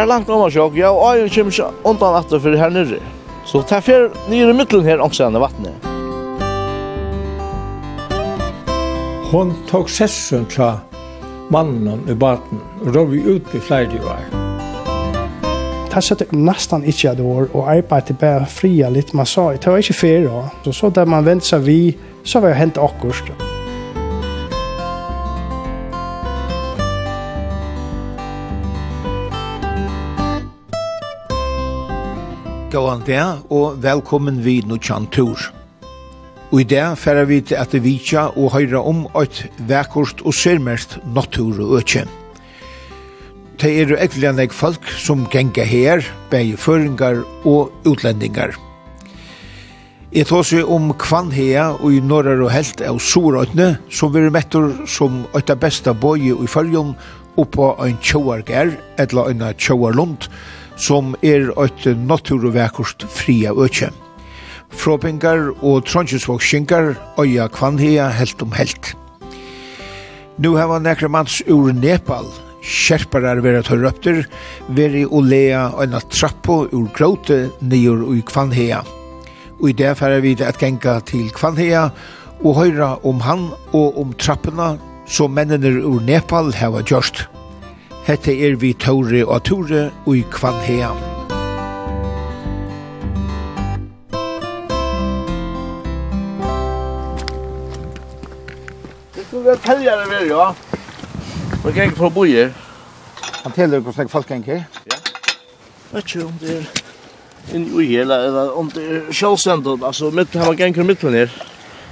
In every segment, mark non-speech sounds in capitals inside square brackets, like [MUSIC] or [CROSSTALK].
her langt om undan sjokk, ja, og jeg kommer ikke undan atter for her nere. Så ta fer nere i middelen her, også denne vattnet. Hon tok sessun tra mannen i baten, og rov vi ut i flere år. Det satt jeg nesten ikke et år, og arbeidet bare fria litt, man sa, det var ikke fyra. Så så der man vente seg vi, så var jeg hent akkurat. Gåan dag og velkommen vid Nuchan Tur. Og i det færer vi til at vi tja og høyre om et vekkort og sørmest natur og økje. Det er jo ekkert folk som genga her, begge føringar og utlendingar. Jeg tar seg om Kvanhea og i norrar og helt av Sorøytne, som vi er mettur som et av besta bøye i fyrjon oppå ein tjåarger, etla en tjåarlund, og som er et naturvekkert fria økje. Fråpingar og trondkjøsvåkskinkar øya kvanhea helt om helt. Nu hava nekra mans ur Nepal, kjerparar vera tørrøpter, veri og lea øyna trappo ur gråte nyur ui kvanhea. Og i det færre vi at genga til kvanhea og høyra om han og om trappena som mennene ur Nepal hava gjørst. Hette er vi Tore og Tore og i Kvanhea. Det skulle være teljere ved, ja. Hvor gikk for bojer? Han teller hvordan folk ganger? Ja. Vet ikke om det er inn i uhela, eller om det er sjølvstendet, altså mitt, her var ganger mitt med ned.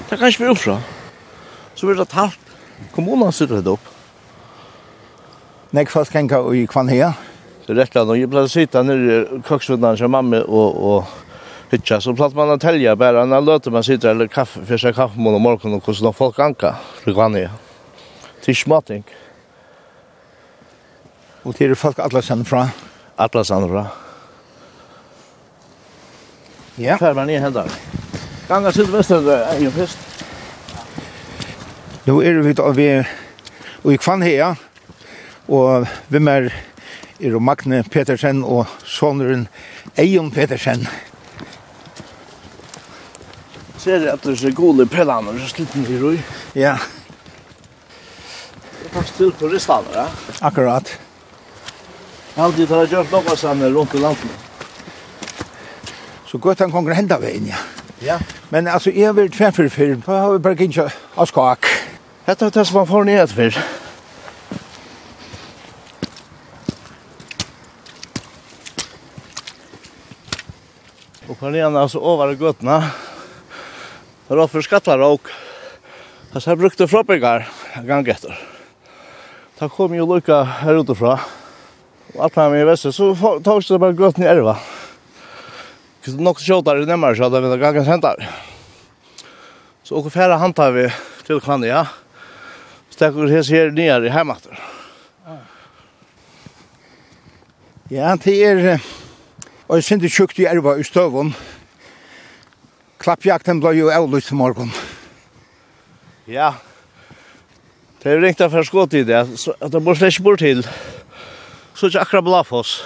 Det er kanskje vi oppfra. Så blir det talt. Kommunen sitter det opp. Nek fast kenka i kvann her. Det og slett, jeg ble sitte nere i köksrundan som mamma og, og hitcha så platt man å tälja bare. Når løter man sitta eller kaffe för sig kaffe på morgonen og hvordan folk anka. Det kvann her. smating, Og Och er folk alle sender fra. Alla sen fra. Ja. Fær man ner händar. Ganga sydvästern där är jo fyrst. Nu er vi da vi Og i kvann her. Og hvem er er og Magne Petersen og soneren Eion Petersen. Ser jeg at det er gode prellene og slutten i roi? Ja. Det er faktisk til turistene, ja? Akkurat. Jeg har alltid tatt gjort noe sånn rundt i landet. Så godt han kommer henda veien, ja. Ja. Men altså, jeg har vært fremfor før, for jeg har bare ikke av skak. Hette er det som han får ned for. på den ena så over gøtene. Det var for skattler og så jeg brukte floppinger en gang etter. Da kom jo lukka her utifra. Og alt med meg i vestet, så tog det bare gøtene i elva. Det er nok kjøttere nemmere så det er gangen hentar. Så åker færre hantar vi til Kvania. Så tenker vi hese her nere i heimakter. Ja, det er... Og jeg synes det tjukt i erva i støvun. Klappjakten ble jo avlyst i morgen. Ja. Det er ringt av skått i det, at det må slett ikke bort til. Så er ikke akkurat blafoss.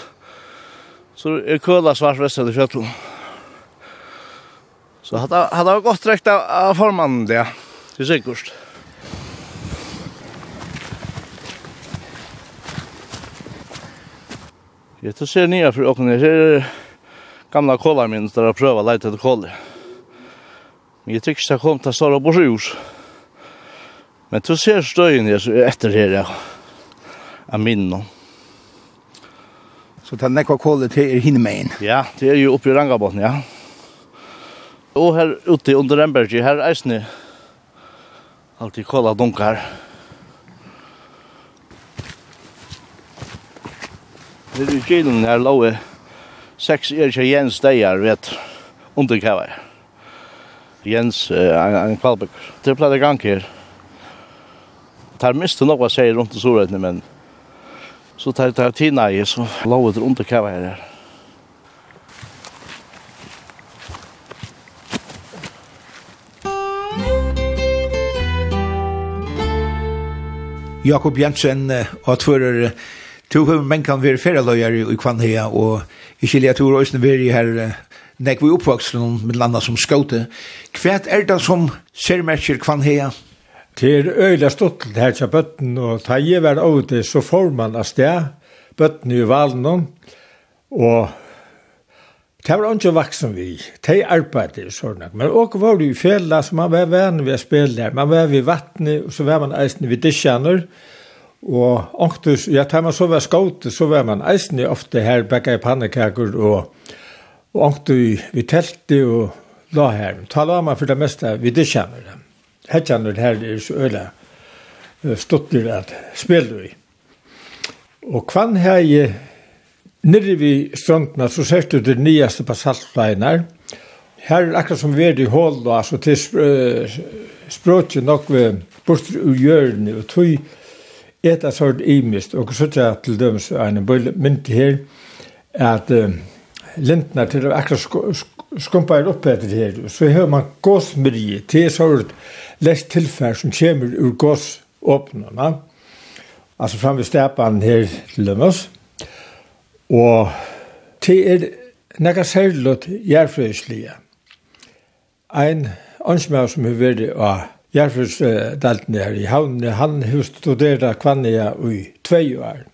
Så er køla svart vestet i fjøtlen. Så hadde det vært godt rekt av formannen det, til sikkert. Jeg tar ser nye for åkne. Her er gamla kålar min der har prøvd å leite etter kålar. Men jeg tror ikke det kom til å stå på sjus. Men du ser støyen her etter her, ja. Jeg minner Så det er nekva kålar til er hinnemein. Ja, det er jo oppe i Rangabåten, ja. Og her ute under Remberg, her er eisne. Altid kålar dunkar. Ja. Det er kylen her låge seks er ikke Jens Deier, vet, under underkjøver. Jens, en, en kvalbøk. Det ble det gang her. Tar miste noe å si rundt i storhetene, men så tar det tina i, så lå det underkjøver her her. Jakob Jensen, og tvører to har men kan vara förelöjare i kvanhea og i kiliatur och snöver här när vi uppvuxen med landa som skote. Kvärt er det som särmärker kvanhea? Det är öjla stått här till bötten och ta jeg var av det så får man av sted bøtten i valen og Det var ikke vaksen vi, de arbeidde og sånn. Men også var det i fjellet, så man var venn ved å spille der. Man var ved vattnet, og så var man eisen ved disjaner. Og Og ångtus, ja, tar man så var skåte, så var man eisne ofte her bakka i pannekaker og, og ångtu vi telti og la her. Ta la man for det meste vi det kjenner det. Her er så øyla stuttir at spela vi. Og kvann hei nirri vi strøndna så ser du det nyaste basaltleinar. Her er akkurat som vi er i hål, altså til språkje nok vi bort ur hjørne og tøy et av sort imist, og så tja til døms en mynd her, at uh, lintna til å akkurat sk skumpa er oppe etter her, så har man gåsmyrje, til sort lest tilfær som kommer ur gåsåpnene, altså fram ved stepan her til dømes, og til er nekka særlig jærfrøyslige. Ein ansmær som har vært av Gjerfjørsdelten her i havnene, han har studerte Kvania i tvei år.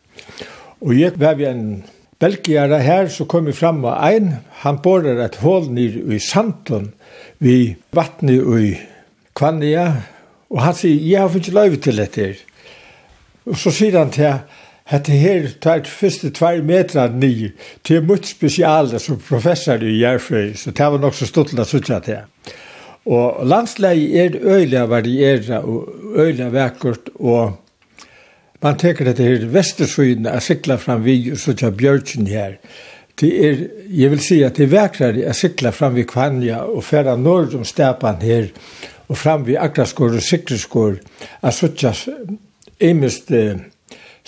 Og jeg var vi en belgiere her, så kom vi fram av ein. han borer et hål nir i Santon, vi vattnet i Kvania, og han sier, jeg har ikke løyve til dette her. Og så sier han til Hette her tar første tvær meter ni til mutt spesiale som professor i Gjerfrøy, så det var nok så stått til å sitte til. Og landslei er øyelig varieret og øyelig vekkert, og man tenker at det er vestersøyene er sikla fram vi, og så tja bjørkjen her. Det er, jeg vil si at det er vekrere er sikla fram vi Kvanja, og færa nord om stepan her, og fram vi Akraskår og Sikreskår, er så tja imest eh,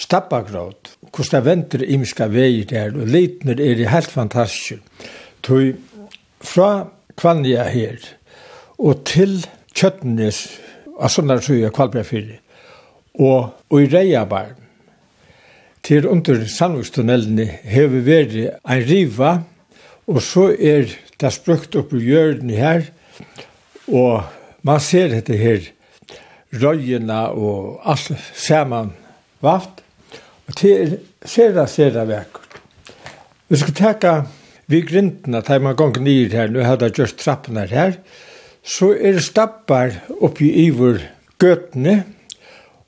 stappagråd, hvordan venter imiska veier der, og leitner er det helt fantastisk. Tui, fra Kvanja her, og til Kjøttenes, av sånne tøye Kvalbjergfyri, og, og i Reiabar, til under Sandvikstunnelene, har vi vært en riva, og så er det sprøkt opp i hjørnet her, og man ser dette her, røyene og alt sammen vaft, og det ser det vekkert. Vi skal teka vi grintene, da man gong nyr her, nå hadde jeg gjort trappene her, så er det stappar oppi iver gøtene,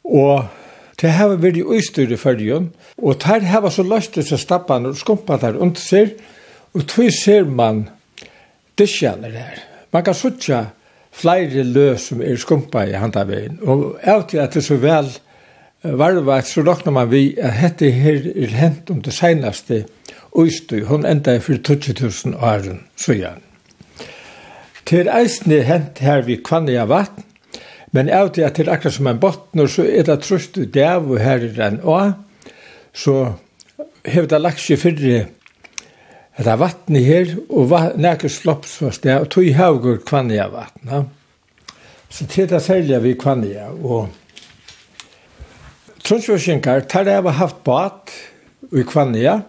og det har vært i øystyr i fyrjun, og der har så løst disse stappene og skumpa der under seg, og tog ser man disjaner der. Man kan sutja flere løs som er skumpa i handavegin, og av til at det er så vel varvat så råknar man vi at hette her er hent om det seinaste øystyr, hun enda er for 20.000 åren, så gjerne. Til eisne hent her vi kvannet av vatten, men av til at det er akkurat som en bottner, så er det trøst ut av og her er den også, så hever det lagt seg fyrre det er vattnet her, og nekker slopp så sted, og tog haugur kvannet av vatten. Så til det særlig vi kvannet av, og Trøndsjøsjengar, der jeg har haft bad i Kvania,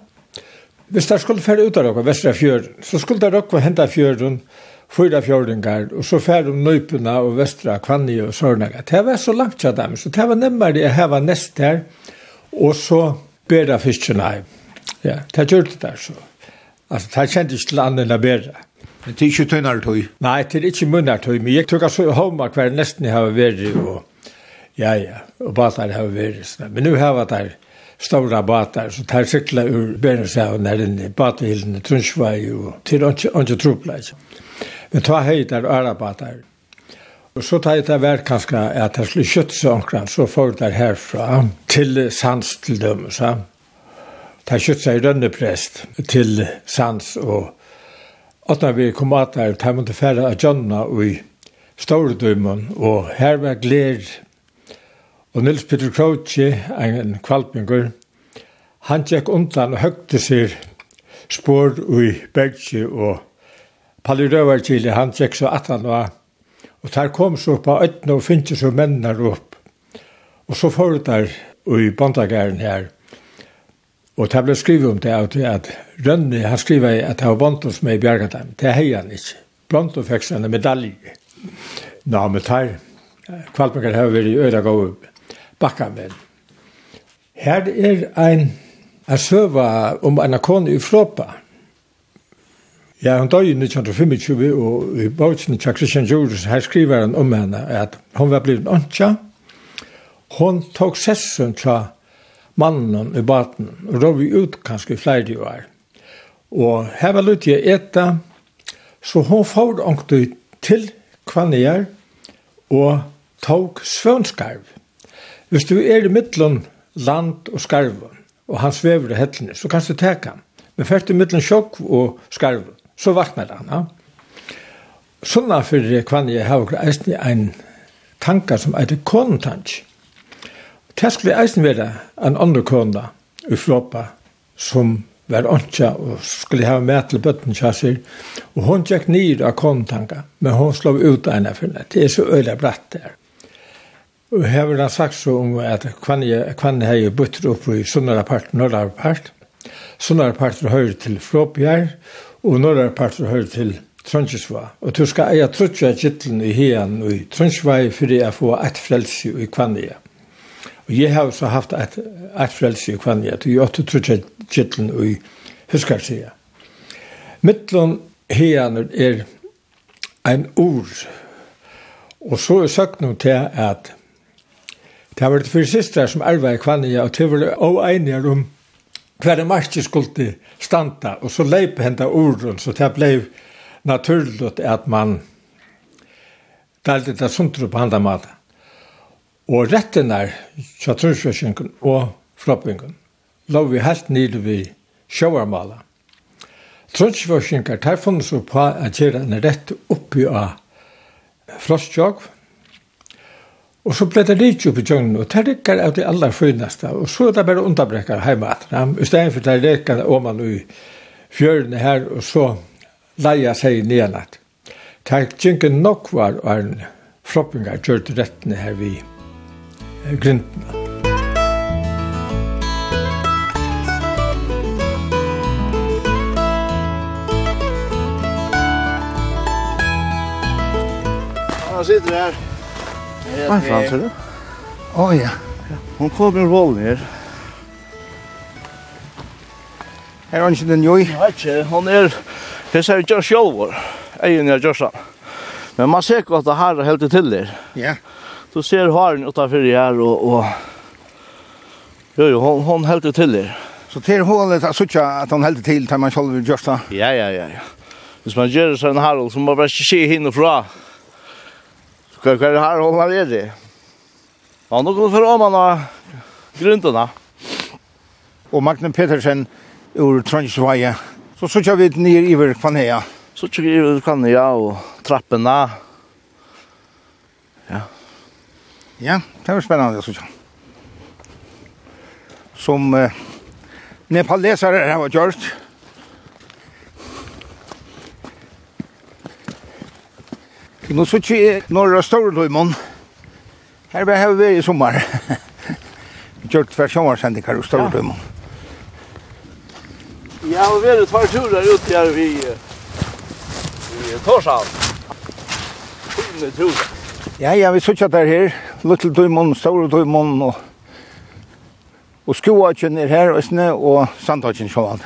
hvis der skulle fære ut av dere, Vestra Fjøren, så skulle der dere hente fjøren, fyra fjordingar, og så fær om nøypuna og vestra, kvanni og sørnaga. Det var så langt tja dem, så det var nemmere å heva nest her, og så bera fiskjena. Ja, det gjør det der så. Alltså, det kjent ikke til andre enn bera. Men det är inte ikke tog? Nej, det är inte ikke tog, men jag tog så homa kvar nästan jeg har varit och ja, ja, och batar har vært. Men nu har jeg vært stora batar, så tar cykla ur Bernshavn her inne, batahildene, Trunchvei, og til ikke trupla, ikke. Men ta høyder og arabater. Og så tar jeg det vært kanskje at jeg skulle kjøtt seg omkring, så får jeg herfra til sans til dem. Så. Ta kjøtt seg rønneprest til sans og at når vi kom at der, tar man til færre av Jonna og i Stordømmen, og her var gled Og Nils Peter Kroci, en kvalpinger, han tjekk undan og høgte seg spår i Bergsi og Palli Røvarkili, han tjekk så at han var. Og der kom så på øyne og finnes så mennene opp. Og så får det der i bondagæren her. Og det ble skrivet om det at, at Rønne, han skriver at det var Bontos med i Bjergadheim. Det heier han ikke. Bronto fikk seg en medalje. Nå, men der, Kvalpengar har vært i øyne gode bakkamenn. Her er ein, en søva om en kone i Flåpa. Ja, hun døg i 1925, og i bøtjen til Christian Jules, her skriver han om henne, at hun var blivet åndsja. hun tok sessun til mannen i baten, og rov vi ut kanskje flere år. Og her var lutt jeg etta, så hun får ångte til kvannier, og tok svønskarv. Hvis du er i middelen land og skarv, og han svever i hettene, så kan du teka han. Men først i middelen sjokk og skarv, så vaknar han. Ja. Sånna fyrir kvann jeg hava eisen ein tankar som det kontansk. Det skulle eisen være en andre kona i Flåpa som var åndsja og skulle ha med til bøtten kjassir. Og hun tjekk nyr av kontanka, men hun slå ut eina fyrir det er så øyla bratt der. Og her vil han sagt så om at kvann hei bøtter opp i sunnare part, norra part, Sunnare part høyre til Flåpjær, og norra parter høyre til Trondjesva. Og du skal eia trutja gittlen i hien og i Trondjesva for å få et frelse i Kvania. Og jeg har også haft et, et frelse i Kvania, du åtte trutja gittlen i Huskarsia. Mittlun hean er ein ord, og så er sagt noe til at det har vært fyrir sistrar som arva i Kvania, og det har vært oeinjar om hver en marki skulle standa, og så leip henda urun, så det blei naturligt at man delte det sundru på handa mat. Og retten er, tja og floppingen, lå vi helt nede vi sjøvarmala. Trusjøsjengen, der funnes på at gjøre en rett oppi av frostjogv, Og så ble det litt opp i tjøgnen, og det rikker av det aller fynaste. Og så er det bare underbrekker hjemme. I stedet for det rikker om man i fjørene her, og så leia seg nednatt. Det er ikke nok var og en floppingar gjør det rettene her vi grintene. Han sitter her. Hva er frans, er du? Å, ja. Hun kom med rollen her. Her er han ikke den joi. Nei, ikke. Hun er... Det ser ut ikke sjølvor. Egen er Gjørsan. Men man ser godt at her er helt til der. Ja. Du ser haren utenfor her og... og Jo, jo, hon, hon helt til der. Så til hålet, så ikke at han helt til tar man sjølv Gjørsan? Ja, ja, ja, ja. Hvis man gjør sånn her, så må man bare ikke se henne fra. Ja. Hva er det her hun her er det? Ja, nå går vi for om han av grunnene. Og Magne Petersen ur Trondheimsveie. Så så kjører vi ned iver Kvanea. Så kjører vi iver Kvanea og trappene. Ja. Ja, det var spennende så kjører. Som eh, nepalesere har gjort. Ja Nå så ikke norra Storløymon. Her var jeg ved i sommer. Vi [LAUGHS] kjørte hver sommersendikar i Storløymon. Ja, og vi er et par turer ut her vi i Torsan. Tine turer. Ja, ja, vi sitter der her. Little Duimon, Store Duimon og og skoatjen er her, og og sandhatjen sjåan.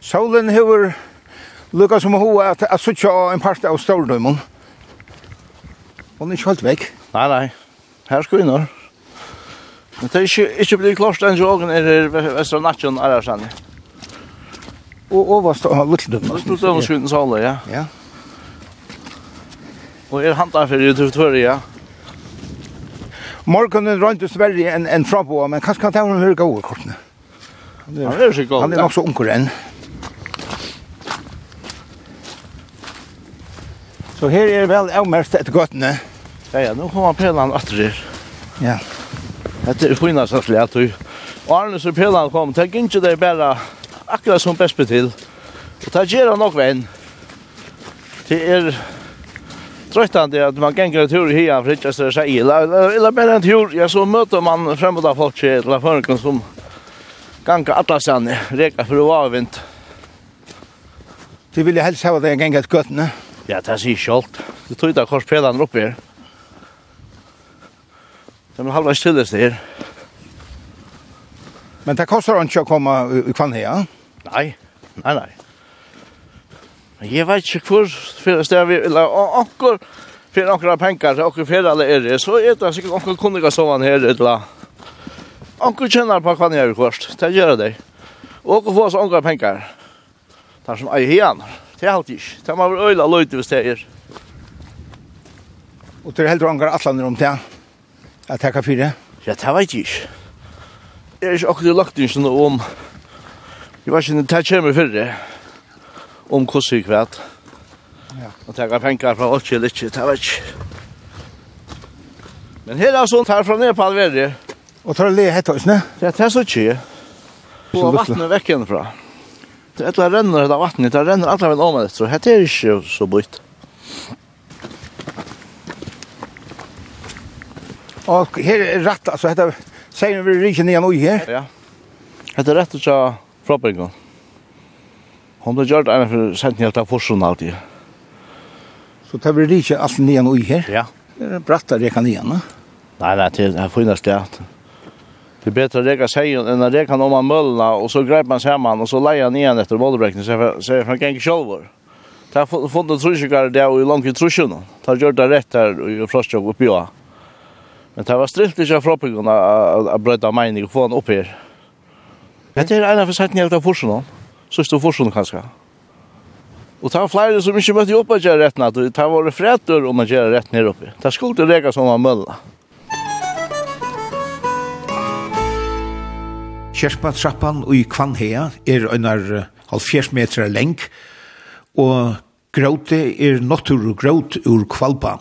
Solen hever lukka som hoa at jeg sutja en part av Stordøymon. Og den er ikke helt vekk. Nei, nei. Her skal vi nå. Men det er ikke, ikke blitt klart den joggen er her Vestra Natsjon er her sannig. Og overst av Lutledøm. Lutledøm og Skuten Sala, ja. Ja. Og er handa for i Tøvtøvri, ja. Morgonen rundt oss verre enn en fraboa, men kanskje kan det være en høyre gode kortene. Han er jo så god. Han er nok så unker enn. Ja. Så her er vel avmerst etter gøttene. Ja, ja, nå kommer pelene atter her. Ja. Dette er fina sattelig at du. Og Arne så pelene kom, det gikk ikke det bare akkurat som best til. Og det gjør han nok venn. Det er trøttande at man ganger en tur i hia for ikke å si illa. Eller bare en tur, ja, så møter man fremmede folk til eller føringen som ganger atlasene, reker for å avvint. De vil helst ha det en ganger til gøttene. Ja. Ja, det sier kjolt. Det tog da kors pedan opp her. Det er halvveis til det her. Men det kostar ikke å komme i kvann her? Nei, nei, nei. Men jeg vet ikke hvor fyrir sted vi, eller akkur fyrir akkur av penger, til akkur fyrir alle er det, så er det sikkert akkur kunniga sovan her, eller akkur kjenner på kvann her i kvart. det gjør det. Og akkur få oss akkur penger, det er som eier her. Det er alltid ikke. Det må være øyla løyte hvis det er. Og det er heller angar atlander om det, at det kan fire? Ja, det vet jeg ikke. Det er ikke akkurat lagt inn sånn om, jeg vet ikke, det kommer fyrre, om hvordan vi kvæt. Ja. Og det penger fra alt eller ikke, det vet ikke. Men her er sånt her fra Nepal verre. Og tar det le hett høysene? Det er det som ikke. Og vattnet vekk henne fra. Ja eller etter renner det vattnet, det renner alle veien om det, så det er ikke så bøyt. Och här är rätt, alltså, dette, säger vi rikken igjen og här. Ja. det er rett ut av Frabringen. Hon har gjort en for sent helt av Forsen alltid. Så det blir ikke allt ned og här? Ja. Det är brattere jeg kan igjen, da? Nei, nei, det er finnes det. Det är bättre att reka sig än att reka om man möllna och så grepp man samman och så lejer han igen efter bollbräckning så är han gäng självor. Det har funnits trusjukar där och i långt i trusjorna. Det har gjort det rätt här i Frostjobb uppe jag. Men det var strilt inte av froppingarna att bröda mening och få han upp här. Det är en av försättningarna utav Forsen. Sista Forsen kanske. Og det var flere som ikke møtte opp å gjøre rätt natt. Det var frätor om å gjøre rätt ner uppe. Det skulle inte reka som man möllna. Kjerspatrappan i Kvanhea er under halvfjers meter leng, og gråte er notur gråt ur Kvalpa.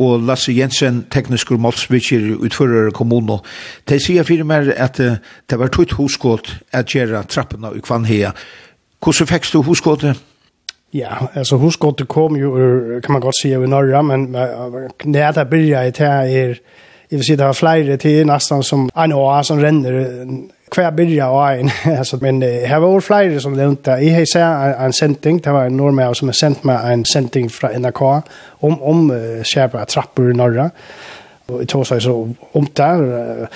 Og Lasse Jensen, teknisk og målsbytjer utfører kommuno, de sier fyrir mer at uh, det var tutt hoskått at gjøre trappene i Kvanhea. Hvordan fikk du hoskåttet? Ja, altså hoskåttet kom jo, kan man godt si, i Norra, men uh, når det begynte jeg til er i och för sig det har flera till nästan som en år som renner kvar byrja och en. [LAUGHS] Alltså men här var flera som det inte i hej säga en sending det var en norma som har sänt med en sending från NRK om om skärpa trappor i norra och det så så om där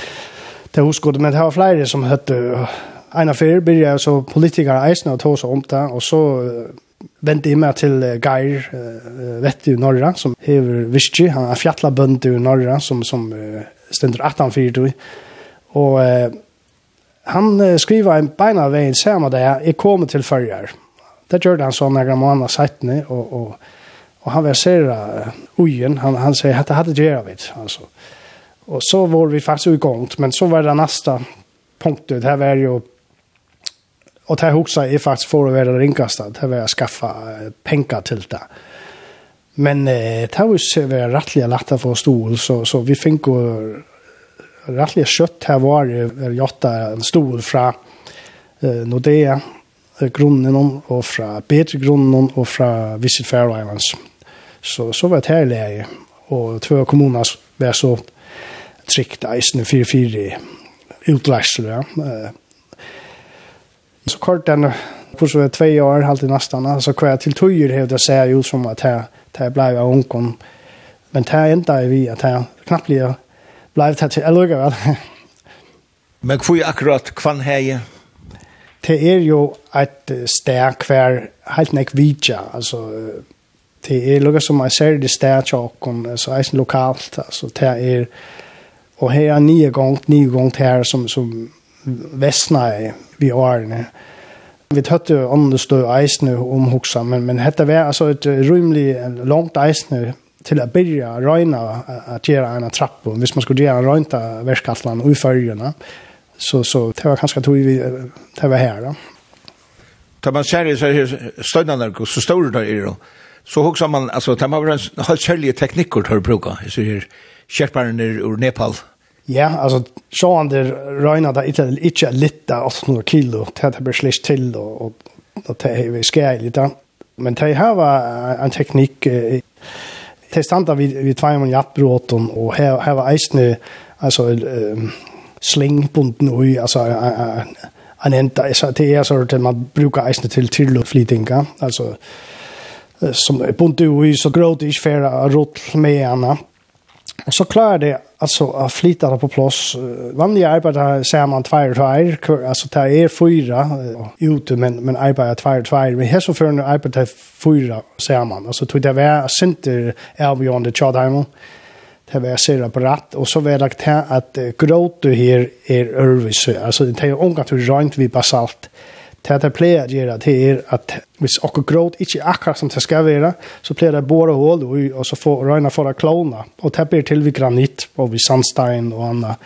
det huskade men det var flera som hette en av affär byrja så politiker eisna og tog seg om det Og så vände in til till Geir uh, vet i norra som hever Vischi han är fjättla bönd i norra som som uh, ständer 1844 och uh, han uh, skriver en beina vägen samma där jeg kommer till førjar. det gjør han så några månader sedan och och og han vil se uh, ugen. han han säger att det hade det vet alltså och så var vi faktiskt gang, men så var det nästa punktet. det här var jo Och det här också är faktiskt å være ringkastet. Det var å skaffa pengar till det. Men eh, det var ju vara rättliga få för stol så, så vi fikk jo rettelig kött her var det gjort en stol från eh, Nordea grunden och från bättre grunden och från Visit Fair Islands. Så, så var det här läge och två kommuner var så trygt eisende 4-4 utlärsel. Ja. Eh, Så kort den på så två år halt i nästan alltså kvar till tojer hävda säga ju som att här här blev jag onkon. Men här ända vi att här knappt blir blev det till eller vad. [LAUGHS] Men kvui akkurat kvan här det är ju ett stär kvar helt nek vidja alltså det är lugga som jag ser det stär chock om så är det lokalt alltså det är och här är nio gång nio gång här som som västna är vi årene. Vi tøtte andre stå eisene om hoksa, men, men dette var altså et rymlig langt eisene til å begynne å røyne at gjøre en trapp, hvis man skulle gjøre en røynta verskattlan og i følgene, så, så det var kanskje tog vi, det var her da. Da man ser i støynene, så store der er det, så hoksa man, altså, det må være en halv kjærlige teknikker til å bruke, så her, kjerperen ur Nepal, Ja, alltså Sean där Reina där inte inte lite 800 kilo tätt blir släst till och och og det er skjer litt da. Men det här var en teknik standa vi vi två man hjertbråten, och här här var isne alltså slingbunden och alltså en enda så det er så at man brukar isne till till och flytinga alltså som bunt du så gråt i sfära rull med henne. Så klarar det alltså att flytta det på plats. Vanliga arbetare ser man två och två, alltså det är fyra ute men men arbetar två och två. Men här så för en arbetar fyra ser man. Alltså tog det var center Albion the Chadheim. Det var ser på rätt och så var det att gråter här är örvis. Alltså det är omgått rent vi basalt. Det att jag plejer att det er att hvis och gråt ikke akkurat som det skal være, så plejer det båda hål och, och så får røyne for å klona. Och det blir till vid granit och vi sandstein och annat.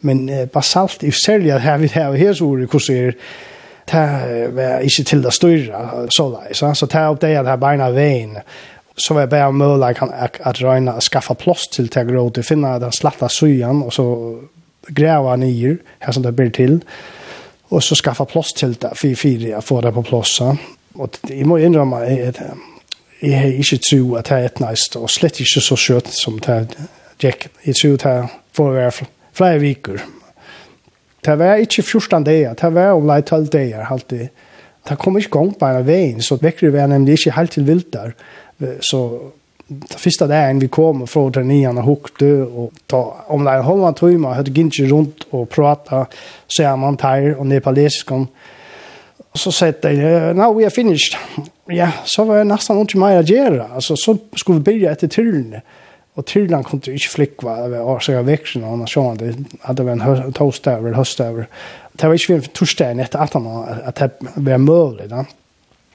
Men eh, basalt i sälja här her här och här så hvordan det kurser det er inte till det større, så där. Så det är upp det er beina veien. så var jeg bare mulig at, at røyne att skaffa plås till det gråt finne finna den slatta søyen, och så gräva ner här som det blir till och så skaffa plats till det för fyra får det på plats och det må inrömma att jag har inte tro att det är ett nice och slett inte så skött som det Jack i tror det får vara flera veckor det var inte 14 dagar det var om lite 12 dagar alltid det kom inte gång på en vägen så väcker det var nämligen inte helt till vilt där så första dagen vi kom från den nian och hukte och ta om det håller man tuma hade ginge runt och prata så är man tar och nepalesisk och så sätter de now we are finished. Ja så var det nästan inte mer att göra alltså så skulle vi börja efter turn och turnan kom inte flick va och så jag växeln och så hade hade vi en toast över höst över det var ju för torsdagen efter att att det var möjligt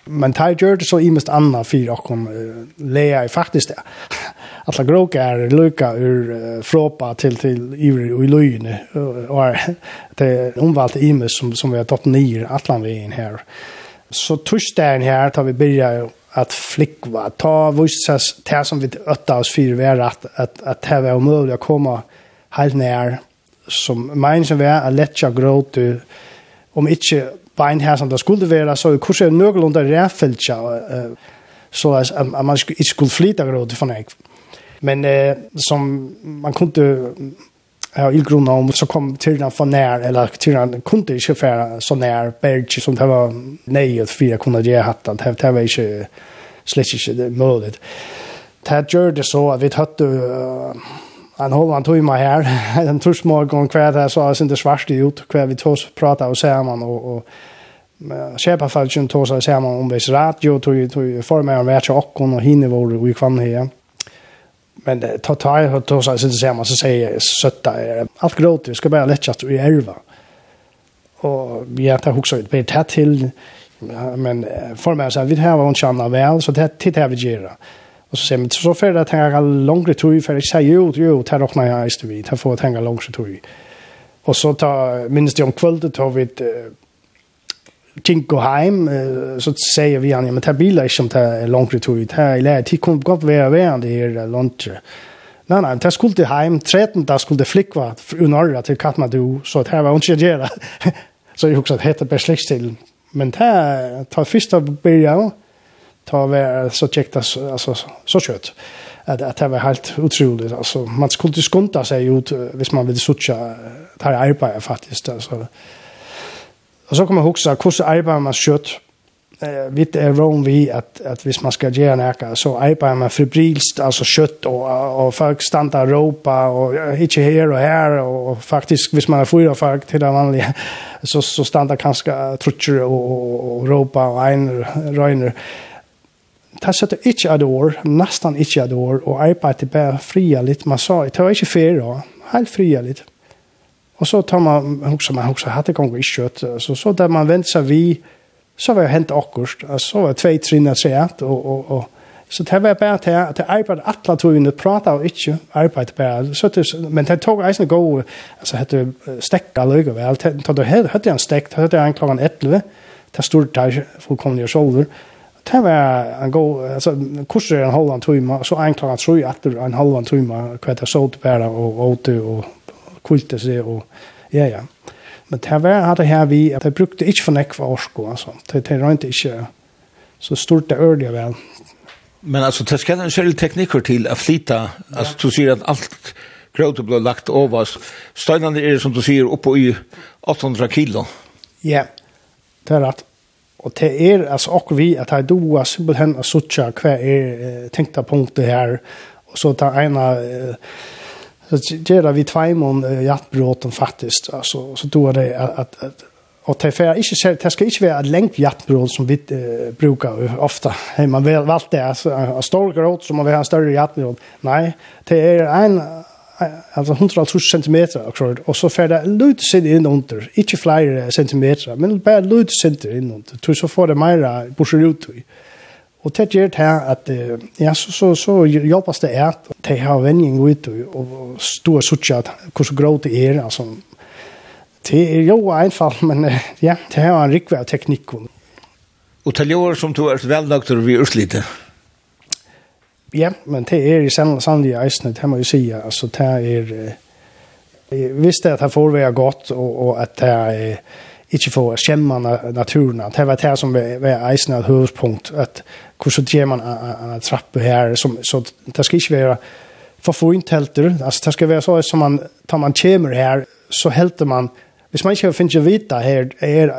men tar gjør det så i mest anna fyr og uh, lea i faktisk det. [LAUGHS] Alla gråka er luka ur uh, fråpa til til ivri og i løyene og er det omvalgte i mest som, som vi har tatt vi in her. Så torsdagen her tar vi byrja att flickva ta vissa det som vi ötta oss för var att att att det var omöjligt att komma helt när som människan var att lätta gråta om inte bein her som det skulle være, så hvordan er nøglerlunda rævfeltja, så at man ikke skulle flyta gråd for meg. Men eh, som man kunne ha ildgrunna om, så kom tyrna for nær, eller tyrna kunne ikke fære så nær berg, som det var nei, at jeg kunne gjøre hatt, det, det var ikke slett ikke det mulig. Det gjør det så at vi tatt uh, en håller han [LAUGHS] tog mig här den törs morgon kvar där så er det svart ut. Hver vi tås prata og ser man og, och köpa fall ju tås så ser man om vis rat ju tog tog för mig om vart och och hinner var i kvann her. men det tar tar och tås så ser man så säger jag sötta allt gråt? Vi ska bara lätta att vi elva. Och vi har tagit också ett tätt till men för mig så vi har hon känner väl så det tittar vi gera Och så men så för att hänga längre tur för att säga jo jo tar och när jag är vid. Tar för att hänga längre tur. Och så tar minst om kvällen tar vi ett ting gå hem så sier vi han ja men ta bilar som tar längre tur här i läget. Det kommer gott vara vara det här lunch. Nei, nei, det skulle til hem 13 da skulle det flikva från norra till Kathmandu så det här var inte gjøre. så jag också att hette besläkt till men det ta ta första början ta var så käckt alltså så kött att att det var helt otroligt alltså man skulle skunta skonta sig ut hvis man ville sucha det här arbetet faktiskt alltså och så kommer jag också hur arbetar man kött eh vit är wrong vi att att hvis man ska göra näka så arbetar man febrilst alltså kött och och folk stannar ropa och inte här och här och faktiskt hvis man är fyra folk till det vanliga så så stannar kanske trutcher och, ropa och Europa och ta så det inte ad år, nästan inte ad år och arbeta bara fria lite man sa. Det var inte fel då. Helt fria lite. Och så tar man också man också hade gång i kött så så där man vänt sig vi så var hänt akkurst. Så var två trinna sätt och och och så det var bara att att arbeta alla tog in och prata och inte arbeta bara så det men det tog isen gå alltså hette stäcka löga väl. Det hade hade en stäckt hette en klockan 11. Det stod där fullkomliga shoulder det var en god, altså, kurser en halvan tøyma, så en klokka tru etter en halvan tøyma, hva det såt bæra og åte og kulte seg og, ja, ja. Men det var at det her vi, at det brukte ikke for nekva orsko, altså, det, det røynte ikke så stort det ørlige vel. Men altså, det skal en særlig teknikker til å flyta, altså, du sier at alt gråte ble lagt over, steinene er, som du sier, oppe i 800 kilo. Ja, det er rett. Og det er altså akkurat vi at jeg doa simpelthen at suttja hva er tenkta punktet her, og så ta ena så gjør vi tveimon jattbråten faktisk, altså, så doa det at, at Og det, er ikke, det skal ikke være et lengt jattbråd som vi uh, brukar ofte. Hey, man vil valgt det, altså, en stor gråd som man vil ha en større jattbråd. Nei, det er en alltså 150 cm akkurat och så får det lut sin in under inte flyger centimeter men bara lut sin in under tror så får det mera pusher ut i och det gör det här att ja så så så jobbar det är att det har vänning ut och stor sucha att hur så grå det är alltså det är ju enkelt men ja det har en rikvärd teknik och Och till år som du är väldigt aktiv vid Urslite. Ja, men det er i sannlig eisene, det må jeg si, altså det er, jeg visste at det forveia godt, og, og at det er, ikke få skjemme naturen. Det var det som var eisen av hovedpunkt, at hvordan gjør man en trappe her, som, så det skal ikke være for få inntelter. altså det skal være så som man, tar man kommer her, så helter man, hvis man ikke finner vita her, er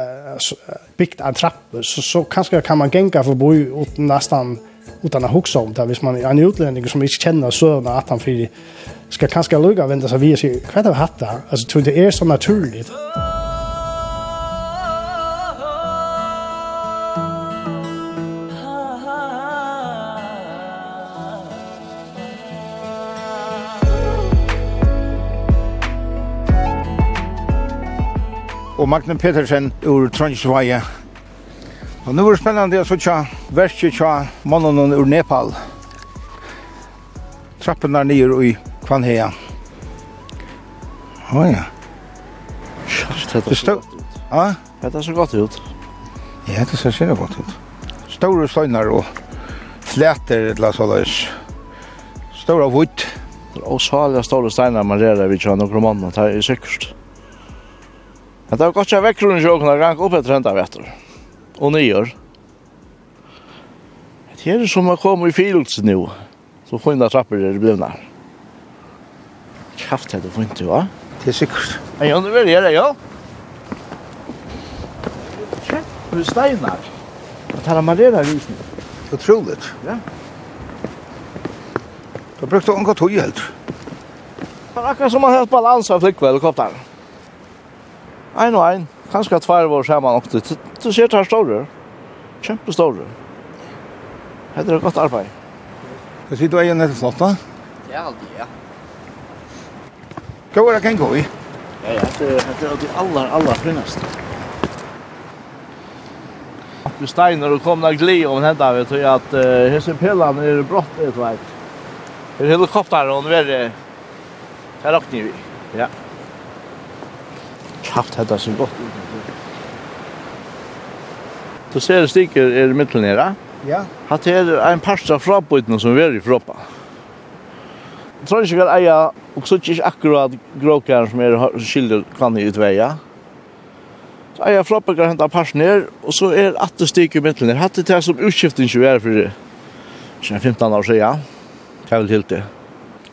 bygd en trappe, så, så kanskje kan man genga forbi uten nesten utan att huxa om det. Hvis man är en utlänning som inte känner sövna att han fyrir ska kanske lugga vända sig vid och säga vad har vi haft det? Alltså tror det är så naturligt. Og Magne Petersen ur Trondheimsvaja Og nu er det spennende å sutja verset tja mannen ur Nepal. Trappen er nye i Kvanhea. Å ja. Det stod... Ja? Det er så godt ut. Ja, det ser sikkert godt ut. Store støyner og flæter eller så løs. Store vutt. Det er osalige store steiner man rerer vidt kjønn noen romanen. Det er sikkert. Det er godt å vekkrunnen sjåkene kan ranke opp etter hentet vettet og nyer. Det er som har kommet i fyrelse nå, så finner trapper er blivna. Kraft er det fint, va? Det er sikkert. Ja, det er det, ja. Kjempe steinar. Det tar man amarera rysning. Otroligt. Ja. Det brukte unga tog helt. Det er akkurat som man hatt balans av flykvelikopteren. Ein og ein kanskje tvær var sammen og så Du ser det her store. Kjempe store. Det er godt arbeid. Du sier du er nett flott, da? Ja, alltid, ja. Hva er det kan gå i? Ja, ja, det er det aller, aller finnes. Vi steiner og kommer gli om henne, vet du, at uh, hese pillene er brått, vet du, vet. Helikopteren er veldig... Her åkner vi, ja haft hetta så gott. Du ser det sticker är midten nere. Ja. Hatt er en pasta frabøytene som vi är i froppa. Jeg tror inte att eia, och så ikke akkurat gråkaren som er skilder kan i utveia. Så eia froppa kan hända pasta ner och så är att det stiker i midten nere. Hatt det här som utskiftning som är för det. 15 år siden. Kan väl helt det.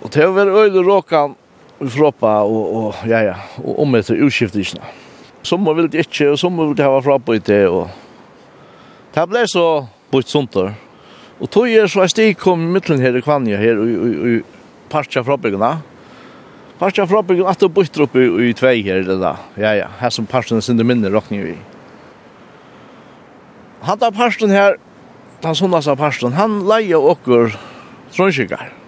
Och å være öde råkan froppa og og ja ja og om etter utskiftningsna. Som vill det inte och som vil det ha fråpa inte och Det ble så på et sånt der. Og tog jeg så stig kom i midtelen her i Kvanja her i partia fra byggene. Partia fra byggene at det bytter opp i tvei her det da. Ja, ja, her som parten sin det minne råkning vi. Han tar parten her, han sånn altså parten, han leier åker trådskikker.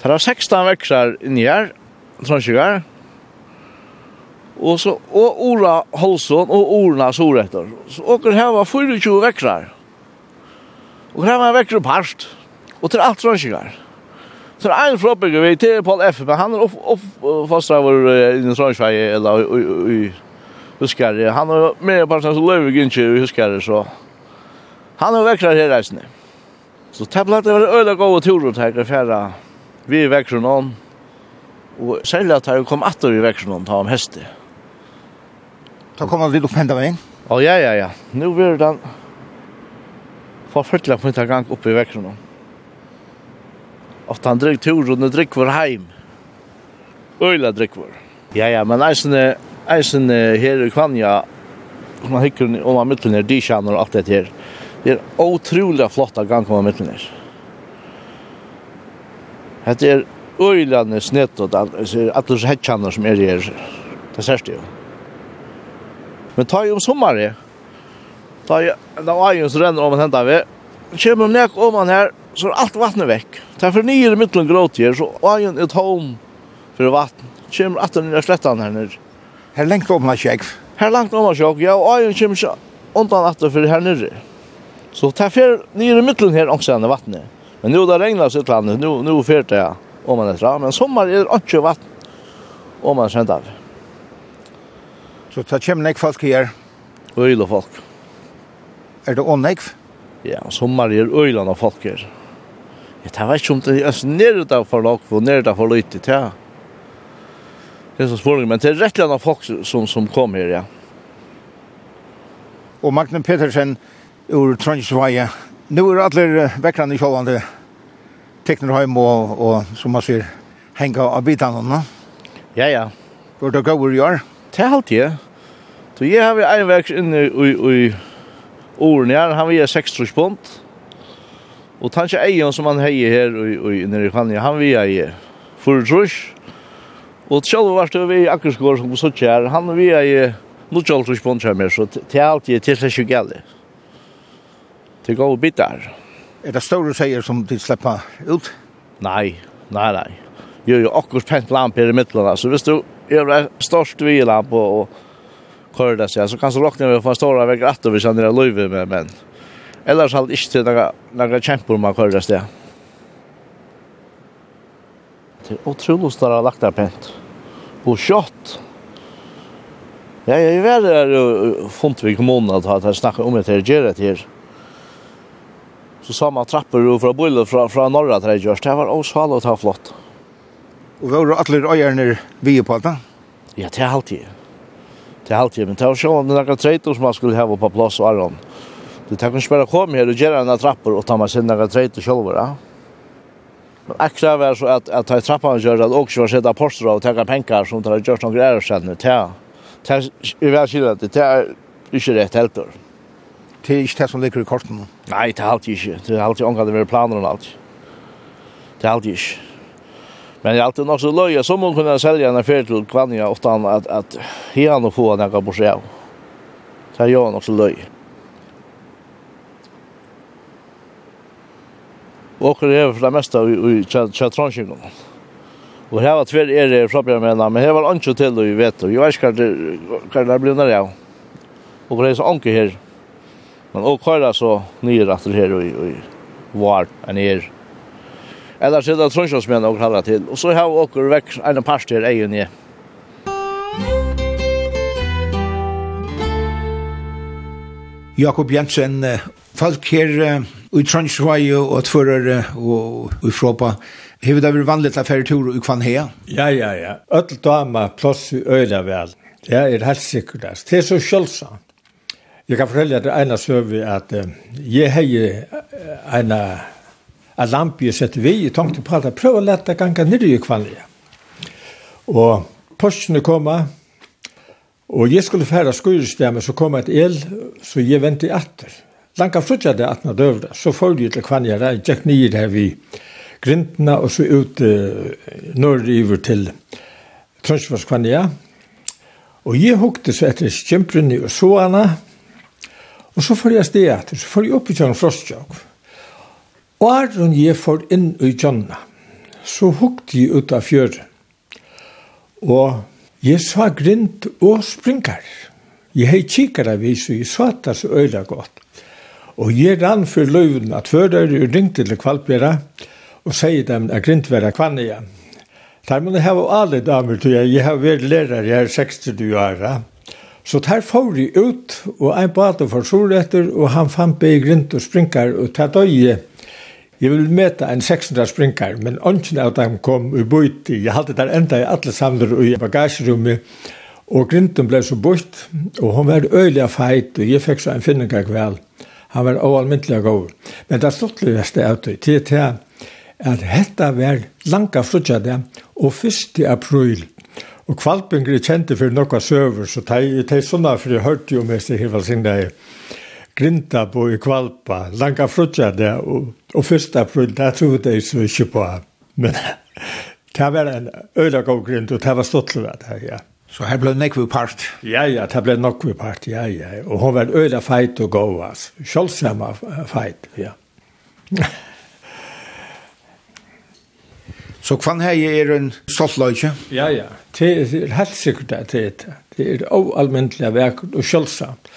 Det er 16 veksar inni her, Trondskjøgar. Og så, og Ola Holson og Orna Soretter. Så åker her var 24 veksar. Og her var veksar parst. Og til alt Trondskjøgar. Så det er en flåbygge vi til Paul F, men han er oppfastra opp, vår inni Trondskjøgar, eller i Huskare. Han er mer bare sånn som Løyvig ikke i Huskare, så han er veksar her reisende. Så det ble det var øyla gode turer til å fjerde vi i vekkron om, og særlig at han kom atter i vekkron om, ta om hestet. Da kom han vidt opp enda veien? Å, ja, ja, ja. Nå blir den forfølgelig på en gang oppe i vekkron om. Og han drygg tur, og han drygg var heim. Øyla drygg var. Ja, ja, men eisen, eisen her i Kvanja, man hikker om han mittlen er, de kjenner alt det her. Det er utrolig flott gang om han mittlen her. Det er øyelande snett og alt er hetsjene som er her. Det ser det jo. Men ta jo om sommeren. Ta jo, da var jo så renner om en hentet vi. Kjem om nek om han her, så er alt vattnet vekk. Ta for nye i midtelen gråt her, så var jo et home for vatten. Kjem at den er slettan her nere. Her lengt om han kjekv. Her langt om han kjekv, ja, og jo kjem ikke undan atter for her nere. Så ta for nye i midtelen her, også vattnet. Men nu det regnar så landet, nu nu färdar jag om man är fram men sommar är det inte vatten om man skänt av. Så ta kommer nek folk här. Öjla folk. Er det onnek? Ja, sommar är öjlan av folk här. Jag tar vet om det är nere där för lag och nere där för lite ja. Det är så svårt men det är rätt landa folk som som kom här ja. Och Magnus Petersen ur Trondheimsvaja Nu er alle vekkerne i sjålande tekner heim og, og som man sier, henga av bitene bitanene. Ja, ja. Hvor det går i år? Det er alltid. ja. Så jeg har en vekk inne i, i årene her, han vil ha 60 pund. Og tanke egen som han heier her i, i, nere i Fanja, han vil ha i 4 trus. Og selv var det vi akkurat går som vi sitter her, han vil ha i 90 her mer, så det er alltid til seg ikke galt til gode bitar. Er det store seier som de slipper ut? Nei, nei, nei. Jo, jo, akkurat pent lamp her i midtelen. Så hvis du gjør det størst vi lamp og og kører det seg, så kan du råkne med å få en ståre vekk rett og vi kjenner det løyve med, men ellers har det ikke til noen kjemper man kører det seg. Det er utrolig større lagt der pent. Og kjøtt. Ja, jeg er veldig funnet ved kommunen at jeg snakker om det her, gjør det her så sa man trappor og fra bullet fra, fra norra til det. Det var också og ta flott. Og var alla alle øyerne vi på att? Ja, det er alltid. Det er alltid, men det var sånn om det er som man skulle ha på plass og aron. Du tar kan spela komme her og gjøre en trappor og ta meg sin noen treytor selv, ja. Men akkurat var så at, at ta trappan gjør at også var sett aposter og ta penger som tar har gjort noen greier senere. Det er, det er, det er, det er, det er, helt det er Det er ikke det som ligger i korten? Nei, det er alltid ikke. Det er alltid omgang det er planer og alt. Det er alltid ikke. Men det er alltid nok så løy. Så må man kunne selge en affær til Kvanja ofte han at, at hian og få han ekka på seg av. Det er jo nok så løy. Og Åker er for det meste i Tjatronskingen. Og her var tver er det fra Bjermena, men her var ikke til, og vi vet, og jeg vet ikke hva det blir nær av. Og det er så anker her. Men och köra så nye efter her og och var en är Eller så det tror og som til. Og så har vi åker vekk en past här egen i. Jakob Jensen, folk her i Trondheim og Tvører og i Fråpa, har det vært vanlig vanligt av tur i kvann her? Ja, ja, ja. Øtl dama plass i øyla vel. Det er helt sikkert. Det er så kjølsomt. Jeg kan fortelle at det ene søve at uh, jeg har en uh, lampe jeg setter vi, i tenkte på at jeg å lette gange ned i kvannet. Og postene kommer, og jeg skulle fære skurestemmet, så kom et el, så jeg ventet etter. Langt frutja det at man døvde, så får jeg til kvannet, jeg gikk nye her vi grintene, og så ut uh, nordiver til Trønsvarskvannet. Og jeg hukte så etter skjemprunni og såana, Og så får jeg sted etter, så får jeg opp i kjønn frostjøk. Og er hun jeg får inn i kjønna, så hukte jeg ut av fjøren. Og jeg sa grint og springer. Jeg hei kikkar av vis, og jeg sa det så øyla godt. Og jeg rann for løyven at fører og ringte til kvalpjera, og sier dem at grint var kvann igjen. Der må jeg ha alle damer, til jeg. Jeg har vært lærer, jeg er 60 år. Så der får de ut, og en bade for solretter, og han fant i grint og springer, og ta døye. Jeg vil møte en 600 springer, men ånden av dem kom i bøyt. Jeg hadde der enda i alle samler og i bagasjerommet, og grinten ble så bøyt, og hun var øyelig feit, og jeg fikk så en finning av kveld. Han var oalmyndelig god. Men det stod til verste av det, til at hetta var langa frutja det, og 1. april Og Kvalpinger er kjente for noen søver, så de, de sånne, for jeg hørte jo mest i himmel sin det grinta på i Kvalpa, langa frutja det, og, og først april, det trodde de så ikke på. Men [LAUGHS] det var en øyla god grint, og det var stått til det ja. Så her ble nekve part? Ja, ja, det ble nekve part, ja, ja. Og hun var øyla feit og god, altså. Kjølsama feit, ja. [LAUGHS] Så kvann hei er en stoltløyke? Ja, ja. Det er helt sikkert det er det. Det er oalmyndelig verk og kjølsamt.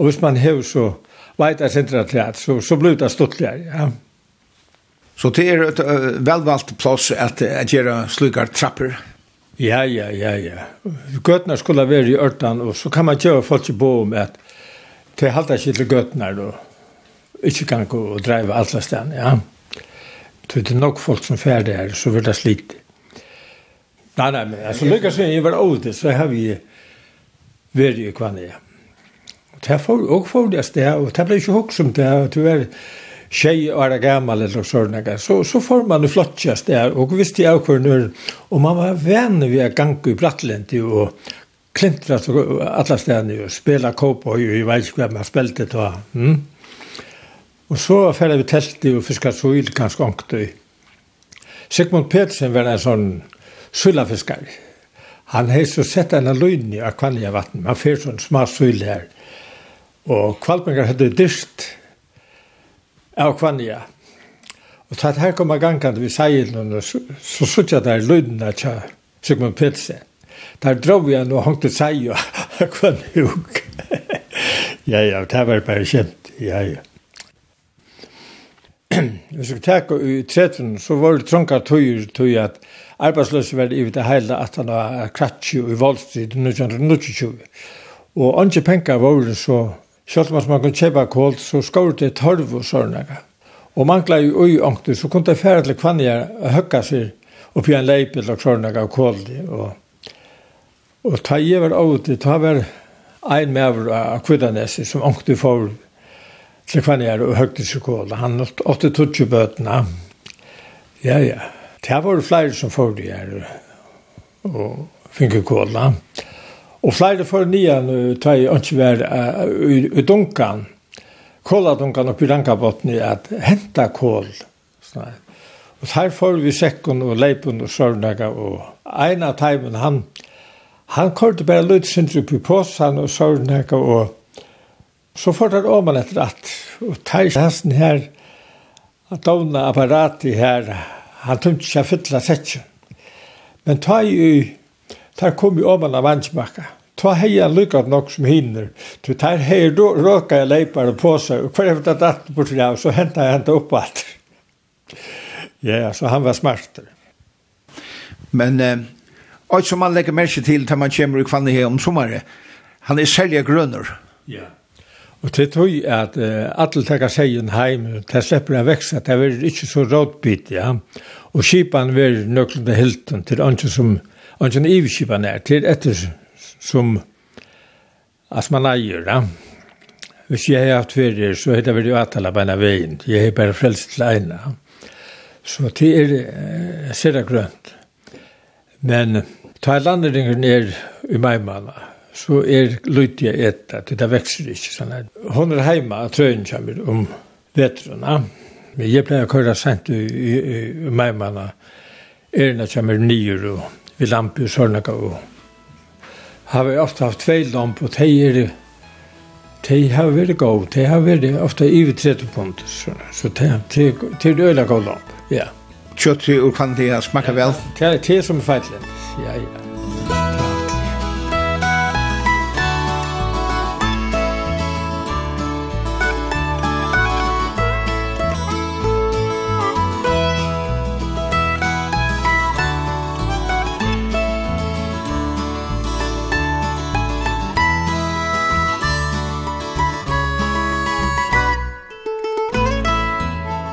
Og hvis man har så veit jeg sindra til så, så blir det stoltligere, ja. Så det er et velvalgt plass at, at gjøre slukar trapper? Ja, ja, ja, ja. Gøtene skulle være i ørtan, og så kan man gjøre folk i bo om at det halta ikke til gøtene, og ikke kan gå og drive alle stedene, ja det er nok folk som fer der, så vil det slite. Nei, nei, men altså, lykkes jeg, jeg var åter, så har vi vært i kvann jeg. Og det er også for det sted, og det ble ikke hokk som det, og det var tjej og er gammal eller sånne, så, så får man det flottjast der, og visst jeg av hver og man var venn ved å gange i Brattlendi, og klintra alla stedene, og spela kåp, og jeg vet ikke hva man spilte det, mm? Og så færre vi telti og fiskar suil ganske ångtøy. Sigmund Petersen var en sånn suilafiskar. Han hei så sett en løgn i akvanja vatten. Man fyr sånn sma suil her. Og kvalpengar hadde dyrt av akvanja. Og tatt her kom gangand vi seilen og så sutja der løgn tja Sigmund Petersen. Der drog vi han og hongte seil og akvanja huk. Ja, ja, det var bare kjent. Ja, ja hvis vi tek i 13, så var det trånga tøyer tøy at arbeidsløse var i det hele at han var kratsi og i valstrid 1920. Og andre penger var det så, selv om man kunne kjøpe kål, så skår det torv og sånne. Og mangla i ui ångter, så kunne det fære til kvannier høkka seg oppi en leip og sånne av kål. Og, og ta i var av det, ta var ein med av kvidanessi som ångte forv Stefanier og høgtidsskolen. Han åtte tutsi bøtna. Ja, ja. Det var flere som får det her og finke kåla. Og flere for nian tar jeg ikke være i dunkan, kåla dunkan og rankabotni at henta kål. Og der får vi sekken og leipen og sørnaga og en av teimen han, han kårte bare lødsindri på påsan og sørnaga og Så fortsatt om man etter at, og teis hansen her, at dovna apparati her, han tungt ikke fytla setjen. Men ta i, ta kom i om man av vansbakka. Ta hei han lykkat nok som hinner. Ta hei råka jeg leipar og påsa, og hver efter at at bort av, så henta jeg henta opp at. Ja, så han var smart. Men, eh, og som man legger merke til, til man kommer i kvann i om sommaren. han er selja grønner. Ja. Yeah. Og til tog at uh, alle teka seien heim, det slipper å veksa, det er ikke så rådbit, ja. Og kipan ver nøklende hilton til andre som, andre iverkipan er, til etter som, at man eier, ja. Hvis jeg har haft ferier, så er det veldig atala beina veien, jeg har bare frelst til eina. Så det er uh, sida grønt. Men ta landringen er i meimanna, så er løyt jeg etta, til det vekser ikke sånn her. Hun er heima av trøyen kommer om vetrene, men jeg pleier å køre sent i, i, i i meimene. Erna kommer nyer og vi lamper og sånne og har vi ofte haft tvei lamp og de er De har vært gov, de har vært ofte iver 30 punkt, så så de, de, de er øyla gov lamp, ja. Kjøtt og kan det smaka vel? Ja, tei som er feitlen, ja, ja.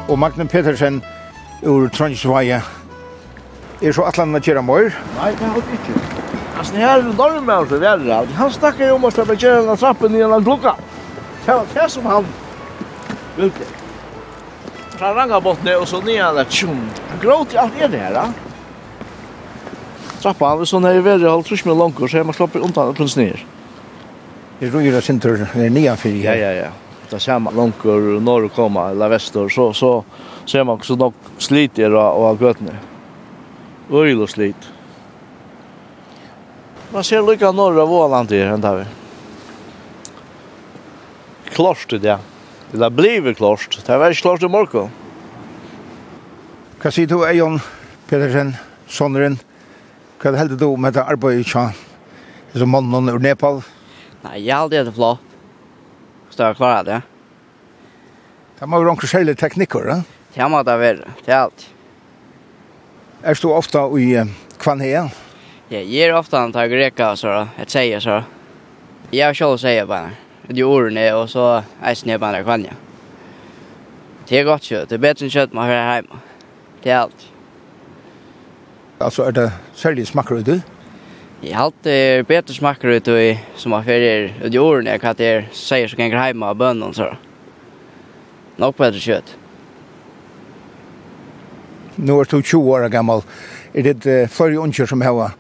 og Magne Petersen ur Trondheimsvaja. Er så atlan at gjøre mor? Nei, det har ikke. Altså, det her er normen av det verre. Han snakker jo om å slippe gjøre denne trappen i denne klokka. Det var det som han ville. Fra Rangabottene og så nye der tjum. Han gråter i alt er det her, da. Trappan, hvis han er i verre, halv trus med langkurs, så er man slipper undan og prins ned. Det er roger og sinter, det er nye fyrir. Ja, ja, ja det samma långt norr komma eller väster så så ser man också nog slit er och av götne. Öjlo slit. Man ser lika norra Åland där ända vi. Klart det där. Det där blivit klart. Det var klart i morgon. Hva sier du, Eion Petersen, sonneren? Hva heldur du med det arbeidet som mannen ur Nepal? Nei, jeg har aldri hatt flott ofta klara det. Det må jo noen særlig teknikker, da. Det må det være, det er alt. Er du ofta i kvanhea? Ja, jeg er ofta en tag reka, så jeg sier så. Jeg har selv sier bare, de ordene, og så eisen jeg bare kvanhea. Det er godt kjøtt, det er bedre enn kjøtt man hører hjemme. Det er alt. Altså, er det særlig smakker du? Ja. Jeg har alltid bedre smakker ut i, som har ferier ut i årene, jeg kan er jeg sier som ganger hjemme av bønnen, så. Nok bedre kjøtt. Nå er du 20 år gammel. Er det uh, flere unger som har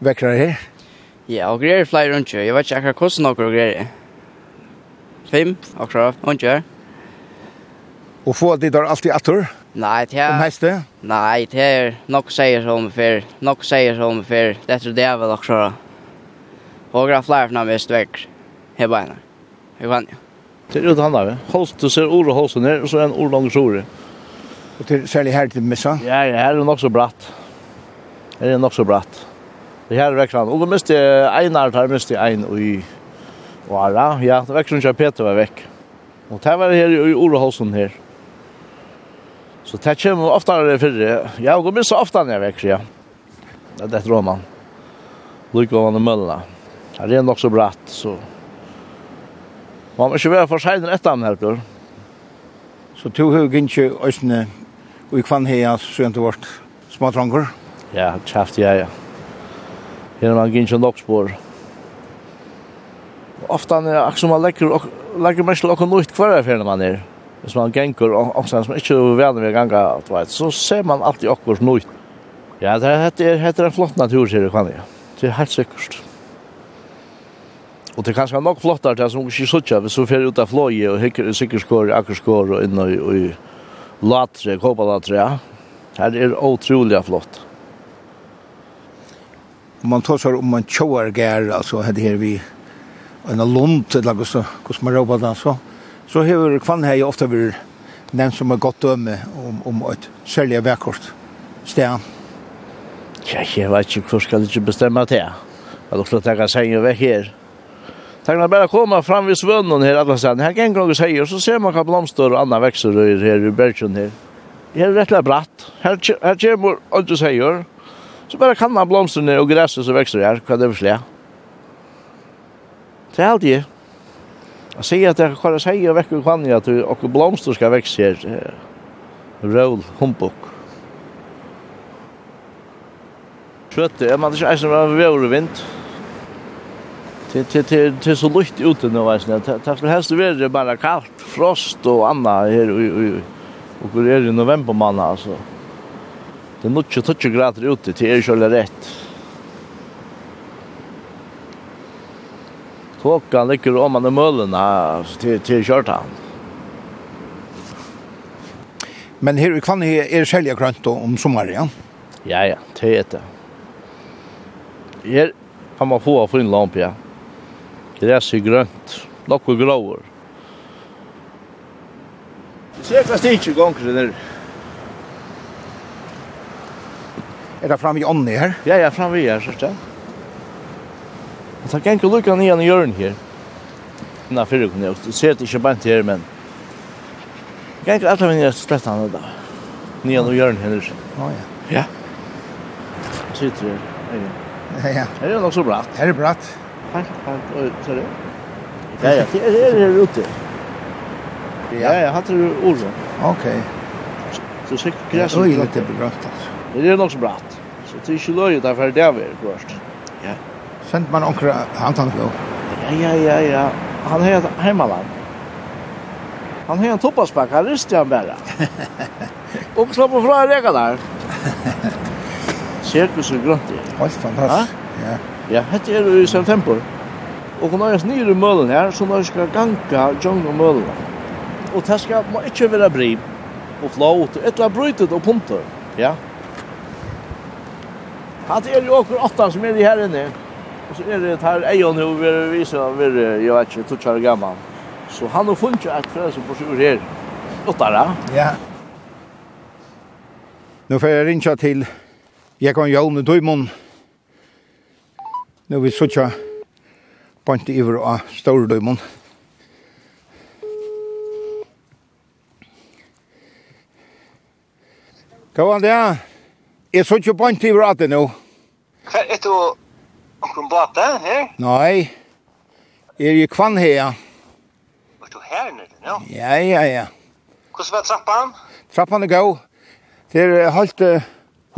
vekkere her? Ja, og greier flere unger. Jeg vet ikke akkurat hvordan noen greier. Fem, akkurat, unger. Og få at de der alltid atter? Ja. Nei, det er... Om heste? Nei, det er nok sier som for, nok sier som for, det tror det er vel også da. Og det er flere for meg vekk, her beina. Jeg kan jo. Det er uten han da, Holst, du ser ordet holst ned, og så er en ord langer sore. Og til særlig her til missa? Ja, ja, her er det nok så bratt. Her er det nok så bratt. Det her er vekk. Og da miste Einar, en her, miste Ein og i Vara. Ja, det vekk som ikke Peter var vekk. Og det var her i ordet holsten her. Så det kommer oftare fyrre. Jag går minst ofta når jeg växer, ja. Det er tror man. Lykke av honom möllna. Det är nog så bratt, så... Man må måste vara för sig ett annan här, Björn. Så to hugg inte ösne och i kvann heja så inte vart småtrångar? Ja, tjafft ja, ja. Her er man gynns nok spår. Ofta när jag som man legger, legger mest lockar nytt kvar här när man är hvis man gengur og som ikke er veldig med ganga, så ser man alltid okkur nøyt. Ja, det er, det er en flott natur, sier det kan jeg. Det er helt sikkert. Og det er kanskje nok flottar det som ikke sutja, hvis du fer ut av fløye og hikker i sikkerskår, akkerskår og inn og i latre, kåpalatre, ja. Her er utrolig flott. Man tar seg om man tjåar gær, altså, her vi en lund, eller hvordan man råper det, altså så har Kvannheie ofte vært nevnt som et godt døme om, om et særlig vekkort sted. Ja, jeg vet ikke hvor skal du ikke bestemme til. Jeg lukker at jeg kan senge vekk her. Tenk når bare koma fram vid svønnen her alle stedene. Her gäng några säger så ser man hva blomster og andre växter her i bergen her. Det er rettelig bratt. Her, här ger mor och du sier. så bare kan man blomsterna og gräset som växer her, hva det er for slik. Det er allt det. Jag säger att jag kan säga och väcker kvann jag du och blomster ska växa här. Roll, humbug. Skjøtte, jeg man ikke eisen var vore vind. Det det det er så lukt ute nu vet ni. Det skulle helst vara bara kallt, frost och anna her och hvor er i november manna, alltså. Det är er 20 grader ute, det er ikke rätt. rett. Klokka ligger om man i mølene til, til kjørtan. Men her i Kvanne er det selja grønt om sommaren, ja? Ja, ja, det är det. Her kan man få av fin lamp, ja. Græs er grønt, nokkuð gråur. Cirka stikje gonger der. Er det framme i ånden her? Ja, ja, framme i her, sørste. Ja. Og så kan ikke lukka nian i hjørn her. Nå fyrir kunne jeg, du ser det ikke bant her, men jeg kan ikke alle mine slett han da. Nian i hjørn her. Å ja. Ja. Jeg Sitter her. Ja, ja. Her Er det nok så bratt? Her Er bratt? Helt, helt, Oi, ser du? Ja, ja, det er her ute. Ja, ja, hatt du ordet. Ok. Så sikkert græs. Det er jo litt bratt, altså. Det er nok så bratt. Så det er ikke løy derfor det er vi, Ja. Sent man onkel Anton Flo. Ja, ja, ja, ja. Han heter Heimaland. Han har en toppaspack, han rister han bara. [LAUGHS] Och slapp och fra reka där. Cirkus och grönt. Helt fantastiskt. Ja. Ja, hette er i september. Och hon har nyr i möllen här, så hon skal ganga John och mølen. Og det skal man inte være bry. Och flåt, et eller brytet og punter. Ja. Hatt er jo okkur åtta som er i her inne. Ja. Og så er det her Eion hun vil vise vi vil, jeg vet ikke, tutsjare gammal. Så han har funnet et frø som bor sur her. Åttara. Ja. Nu får jeg rinja til Jekon Jolne Døymon. Nå vil sutja bant iver av Store Døymon. Hva var det? Jeg sutja bant iver av det nå. Hva er det Kom båte her? Nei. Er i kvann her. Var du her nede, ja? Ja, ja, ja. Hvordan var trappan? Trappan er god. Det er halvt uh,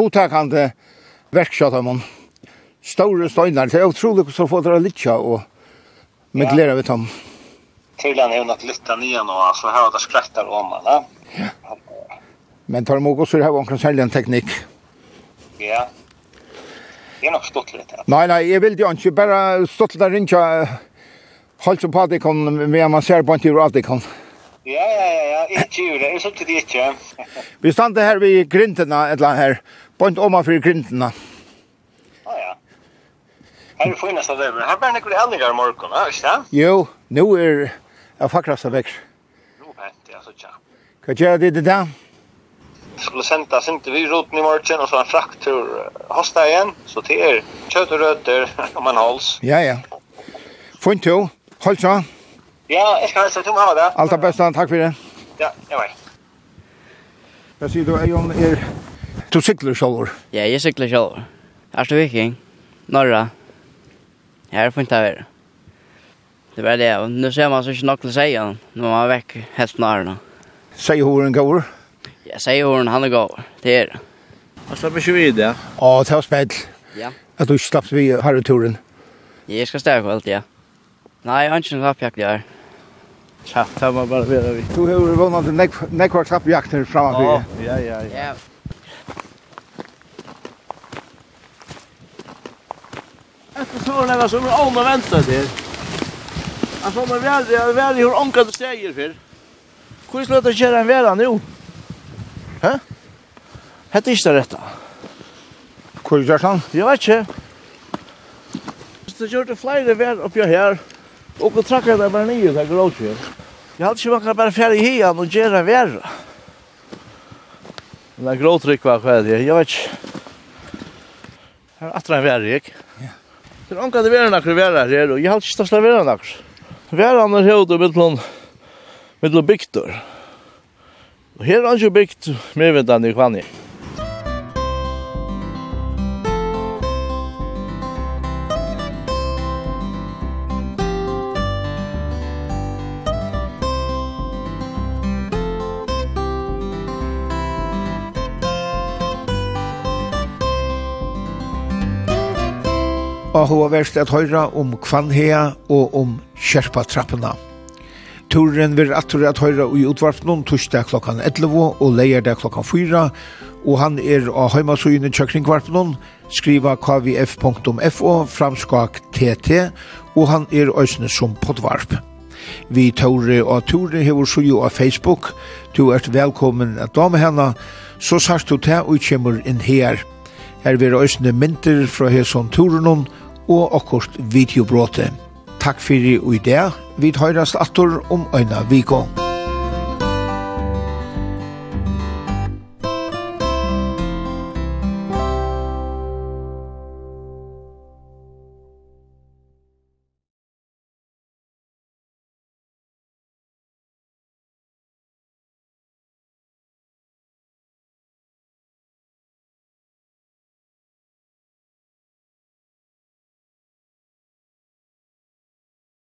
hotakande verkskjata man. Store støyner. Det er utrolig hvordan få drar litt og med ja. glede vi tom. Tydligen er jo nok litt av nye nå, så her var det skrettar om, man, Ja. Men tar de også her omkring selge en teknikk. Ja det er nok stått litt. Ja. Nei, nei, jeg vil jo ikke bare stått litt rundt og holdt på at jeg kan, men man ser på en tur at jeg kan. Ja, ja, ja, ja, ikke gjør det, jeg så til det ikke. [LAUGHS] Vi stod her ved grintene, et eller annet her, på en oma for grintene. Ja, ja. Her er finnes av det, men her blir det ikke helger i morgen, ja, ikke det? Jo, nå er jeg fakrast av vekk. Nå vent, ja, så tja. Hva gjør det det da? skulle senda inte vi roten i morgen, och så en fraktur hosta igen så det er kött og rötter om [LAUGHS] en hals. Ja ja. Fint jo. Hold så. Ja, jag ska hälsa till ha det. Alt det bästa, tack för det. Ja, jeg vet. Jag ser du, Eion, er du sykler själv. Ja, jeg sykler selv. Är du viking? Norra. Här får inte vara. Det var det. Nu ser man så inte til att säga. Nu når man väck helt nära. Säg hur den går. Jag säger hon han er går. Det är. Vad slapp ikke vid det? Ja, ta spel. Ja. At du ikke slapp vi har turen. Jag ska stäcka allt ja. Nej, jag inte slapp jag där. Chatta ta man bare vidare vi. Du har ju vunnit en näck slapp jakt här framme. Ja, ja, ja. Ja. Efter såren det som en ån och vänta till. Alltså, man väl, jag väl hur ånkande steger för. Hur ska det köra en väl nu? Hæ? Hette ikke det rette. Hvor gjør sånn? Jeg vet ikke. Så gjør det flere vær oppi her, og gå trakker det bare nye, det går også. Jeg hadde ikke man kan bare fjerde i han og gjøre vær. Men det er gråtrykk hva hva det er, jeg vet ikke. Her er atra en vær, ikke? Ja. Det er anka det vær nakker vær her, og jeg hadde ikke stasla vær nakker. Vær han er høyde mittlån, mittlån bygdor. Ja Og her er han jo bygd medvindene i kvannet. Og hun har vært at høyra om Kvanhea og om Kjerpa trappena. Turen vil atur at høyra i utvarpnum torsdag klokkan 11 og leierdag klokkan 4, og han er av heimasugene tjøkringvarpnum, skriva kvf.fo framskak tt, og han er òsne som podvarp. Vi Tore og Tore hever suju av Facebook, du ert velkommen at dame henne, så sagt du til og kommer inn her. Her vil òsne mynter fra hesson turenon og akkurat videobråte takk fyrir i det. Vi høyrast atur om øyna vikong.